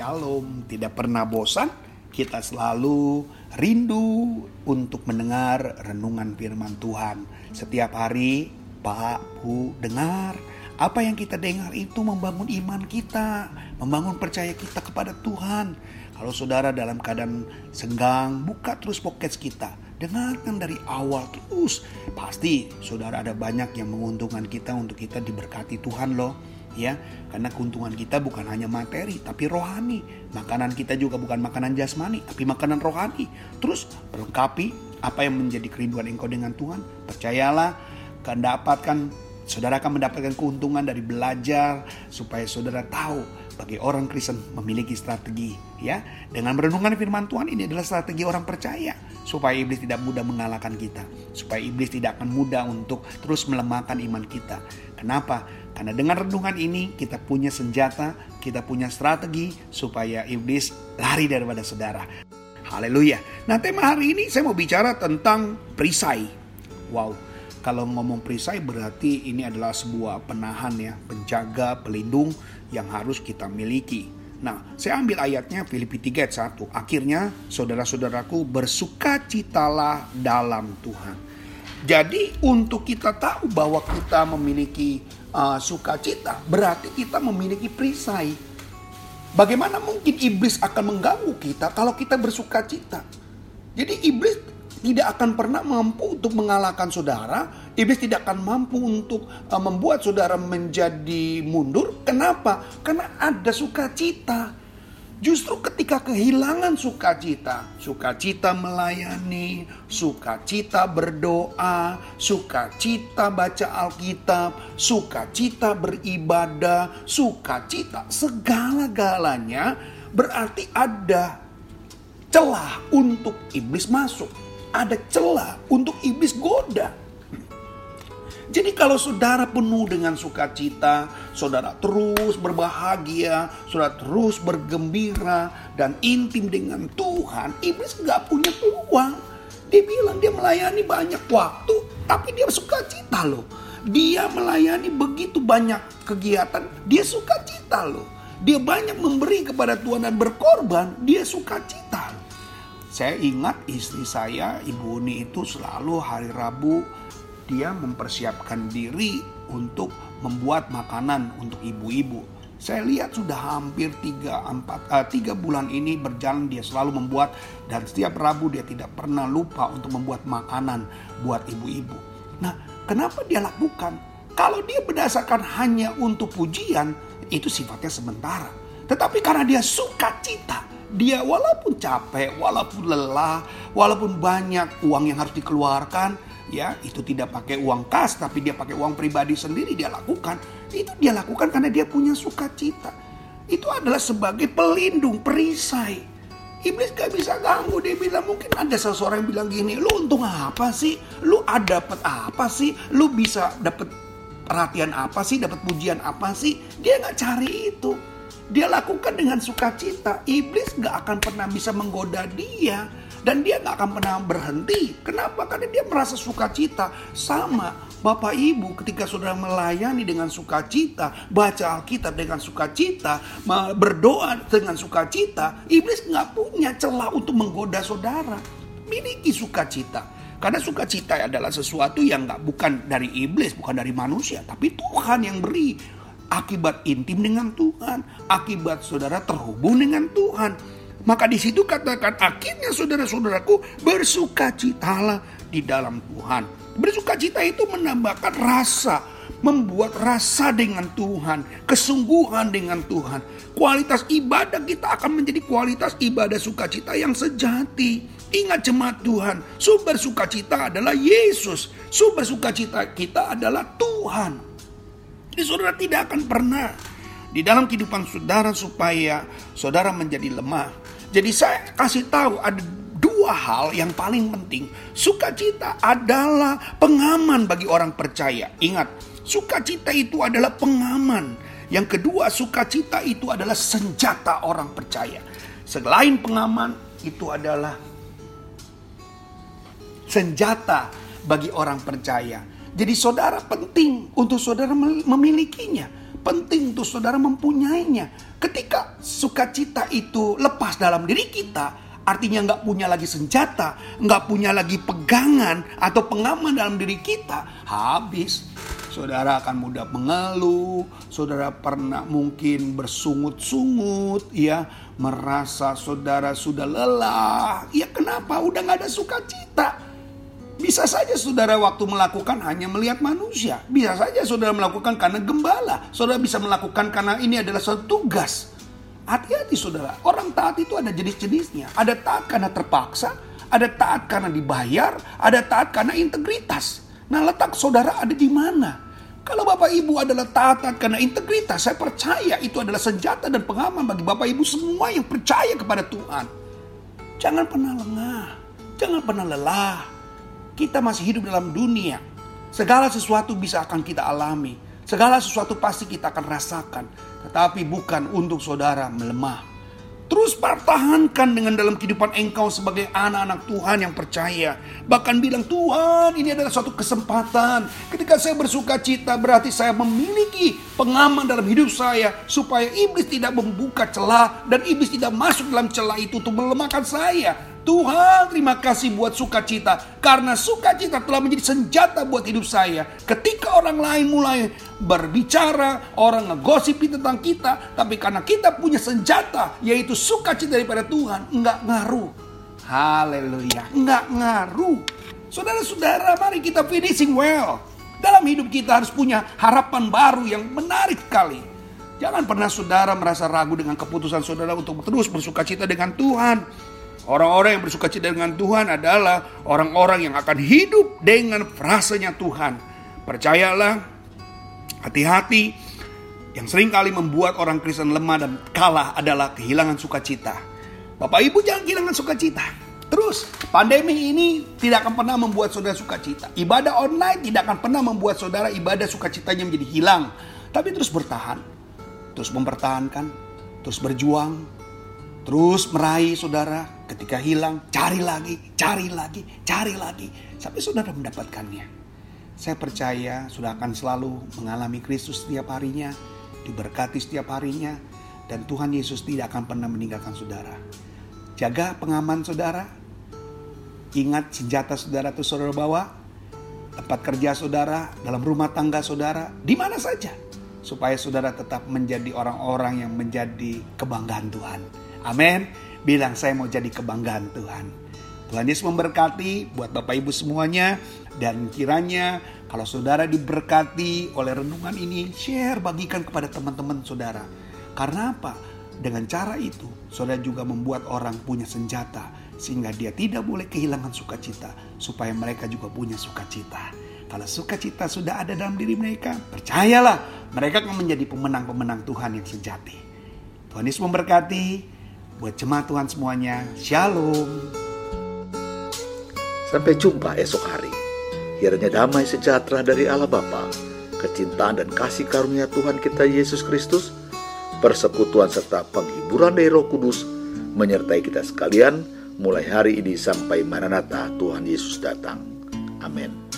Shalom, tidak pernah bosan. Kita selalu rindu untuk mendengar renungan firman Tuhan. Setiap hari, Pak, Bu, dengar. Apa yang kita dengar itu membangun iman kita, membangun percaya kita kepada Tuhan. Kalau saudara dalam keadaan senggang, buka terus pocket kita. Dengarkan dari awal terus. Pasti saudara ada banyak yang menguntungkan kita untuk kita diberkati Tuhan loh ya. Karena keuntungan kita bukan hanya materi tapi rohani. Makanan kita juga bukan makanan jasmani tapi makanan rohani. Terus perlengkapi apa yang menjadi kerinduan engkau dengan Tuhan. Percayalah akan dapatkan saudara akan mendapatkan keuntungan dari belajar supaya saudara tahu bagi orang Kristen memiliki strategi ya dengan merenungkan firman Tuhan ini adalah strategi orang percaya supaya iblis tidak mudah mengalahkan kita supaya iblis tidak akan mudah untuk terus melemahkan iman kita kenapa karena dengan renungan ini kita punya senjata, kita punya strategi supaya iblis lari daripada saudara. Haleluya. Nah tema hari ini saya mau bicara tentang perisai. Wow, kalau ngomong perisai berarti ini adalah sebuah penahan ya, penjaga, pelindung yang harus kita miliki. Nah, saya ambil ayatnya Filipi 3 ayat 1. Akhirnya, saudara-saudaraku, bersukacitalah dalam Tuhan. Jadi, untuk kita tahu bahwa kita memiliki uh, sukacita, berarti kita memiliki perisai. Bagaimana mungkin iblis akan mengganggu kita kalau kita bersukacita? Jadi iblis tidak akan pernah mampu untuk mengalahkan saudara. Iblis tidak akan mampu untuk uh, membuat saudara menjadi mundur. Kenapa? Karena ada sukacita. Justru ketika kehilangan sukacita, sukacita melayani, sukacita berdoa, sukacita baca Alkitab, sukacita beribadah, sukacita segala-galanya berarti ada celah untuk iblis masuk. Ada celah untuk iblis goda. Jadi kalau saudara penuh dengan sukacita, saudara terus berbahagia, saudara terus bergembira dan intim dengan Tuhan, iblis nggak punya peluang. Dia bilang dia melayani banyak waktu, tapi dia sukacita loh. Dia melayani begitu banyak kegiatan, dia sukacita loh. Dia banyak memberi kepada Tuhan dan berkorban, dia sukacita. Saya ingat istri saya, Ibu Uni itu selalu hari Rabu dia mempersiapkan diri untuk membuat makanan untuk ibu-ibu. Saya lihat sudah hampir tiga, empat, uh, tiga bulan ini berjalan dia selalu membuat dan setiap Rabu dia tidak pernah lupa untuk membuat makanan buat ibu-ibu. Nah, kenapa dia lakukan? Kalau dia berdasarkan hanya untuk pujian, itu sifatnya sementara. Tetapi karena dia suka cita, dia walaupun capek, walaupun lelah, walaupun banyak uang yang harus dikeluarkan, ya itu tidak pakai uang kas tapi dia pakai uang pribadi sendiri dia lakukan. Itu dia lakukan karena dia punya sukacita. Itu adalah sebagai pelindung perisai. Iblis gak bisa ganggu dia bilang mungkin ada seseorang yang bilang gini lu untung apa sih? Lu ada dapat apa sih? Lu bisa dapat perhatian apa sih? Dapat pujian apa sih? Dia nggak cari itu dia lakukan dengan sukacita iblis gak akan pernah bisa menggoda dia dan dia nggak akan pernah berhenti. Kenapa? Karena dia merasa sukacita. Sama Bapak Ibu ketika saudara melayani dengan sukacita, baca Alkitab dengan sukacita, berdoa dengan sukacita, iblis nggak punya celah untuk menggoda saudara. Miliki sukacita. Karena sukacita adalah sesuatu yang nggak bukan dari iblis, bukan dari manusia, tapi Tuhan yang beri. Akibat intim dengan Tuhan, akibat saudara terhubung dengan Tuhan maka di situ katakan akhirnya saudara-saudaraku bersukacitalah di dalam Tuhan. Bersukacita itu menambahkan rasa, membuat rasa dengan Tuhan, kesungguhan dengan Tuhan. Kualitas ibadah kita akan menjadi kualitas ibadah sukacita yang sejati. Ingat jemaat Tuhan, sumber sukacita adalah Yesus. Sumber sukacita kita adalah Tuhan. Jadi saudara tidak akan pernah di dalam kehidupan saudara supaya saudara menjadi lemah jadi saya kasih tahu ada dua hal yang paling penting. Sukacita adalah pengaman bagi orang percaya. Ingat, sukacita itu adalah pengaman. Yang kedua, sukacita itu adalah senjata orang percaya. Selain pengaman, itu adalah senjata bagi orang percaya. Jadi saudara penting untuk saudara memilikinya. penting untuk saudara mempunyainya. Ketika sukacita itu lepas dalam diri kita, artinya nggak punya lagi senjata, nggak punya lagi pegangan atau pengaman dalam diri kita, habis. Saudara akan mudah mengeluh, saudara pernah mungkin bersungut-sungut, ya, merasa saudara sudah lelah. Ya kenapa? Udah nggak ada sukacita. Bisa saja saudara waktu melakukan hanya melihat manusia. Bisa saja saudara melakukan karena gembala. Saudara bisa melakukan karena ini adalah suatu tugas. Hati-hati saudara, orang taat itu ada jenis-jenisnya. Ada taat karena terpaksa, ada taat karena dibayar, ada taat karena integritas. Nah letak saudara ada di mana? Kalau Bapak Ibu adalah taat karena integritas, saya percaya itu adalah senjata dan pengaman bagi Bapak Ibu semua yang percaya kepada Tuhan. Jangan pernah lengah, jangan pernah lelah. Kita masih hidup dalam dunia. Segala sesuatu bisa akan kita alami. Segala sesuatu pasti kita akan rasakan tetapi bukan untuk saudara melemah. Terus pertahankan dengan dalam kehidupan engkau sebagai anak-anak Tuhan yang percaya. Bahkan bilang Tuhan ini adalah suatu kesempatan. Ketika saya bersuka cita berarti saya memiliki pengaman dalam hidup saya. Supaya iblis tidak membuka celah dan iblis tidak masuk dalam celah itu untuk melemahkan saya. Tuhan terima kasih buat sukacita. Karena sukacita telah menjadi senjata buat hidup saya. Ketika orang lain mulai berbicara, orang ngegosipi tentang kita. Tapi karena kita punya senjata, yaitu sukacita daripada Tuhan, enggak ngaruh. Haleluya, enggak ngaruh. Saudara-saudara, mari kita finishing well. Dalam hidup kita harus punya harapan baru yang menarik sekali. Jangan pernah saudara merasa ragu dengan keputusan saudara untuk terus bersuka cita dengan Tuhan. Orang-orang yang bersuka cita dengan Tuhan adalah orang-orang yang akan hidup dengan frasanya Tuhan. Percayalah, hati-hati, yang sering kali membuat orang Kristen lemah dan kalah adalah kehilangan sukacita. Bapak Ibu jangan kehilangan sukacita. Terus, pandemi ini tidak akan pernah membuat saudara sukacita. Ibadah online tidak akan pernah membuat saudara ibadah sukacitanya menjadi hilang. Tapi terus bertahan, terus mempertahankan, terus berjuang, terus meraih saudara Ketika hilang, cari lagi, cari lagi, cari lagi. Sampai saudara mendapatkannya. Saya percaya sudah akan selalu mengalami Kristus setiap harinya. Diberkati setiap harinya. Dan Tuhan Yesus tidak akan pernah meninggalkan saudara. Jaga pengaman saudara. Ingat senjata saudara itu saudara bawa. Tempat kerja saudara, dalam rumah tangga saudara, di mana saja. Supaya saudara tetap menjadi orang-orang yang menjadi kebanggaan Tuhan. Amin bilang saya mau jadi kebanggaan Tuhan. Tuhan Yesus memberkati buat Bapak Ibu semuanya dan kiranya kalau saudara diberkati oleh renungan ini, share bagikan kepada teman-teman saudara. Karena apa? Dengan cara itu, saudara juga membuat orang punya senjata sehingga dia tidak boleh kehilangan sukacita supaya mereka juga punya sukacita. Kalau sukacita sudah ada dalam diri mereka, percayalah mereka akan menjadi pemenang-pemenang Tuhan yang sejati. Tuhan Yesus memberkati. Buat jemaat Tuhan semuanya, Shalom. Sampai jumpa esok hari. Kiranya damai sejahtera dari Allah Bapa, kecintaan dan kasih karunia Tuhan kita Yesus Kristus, persekutuan serta penghiburan dari Roh Kudus menyertai kita sekalian mulai hari ini sampai Maranatha Tuhan Yesus datang. Amin.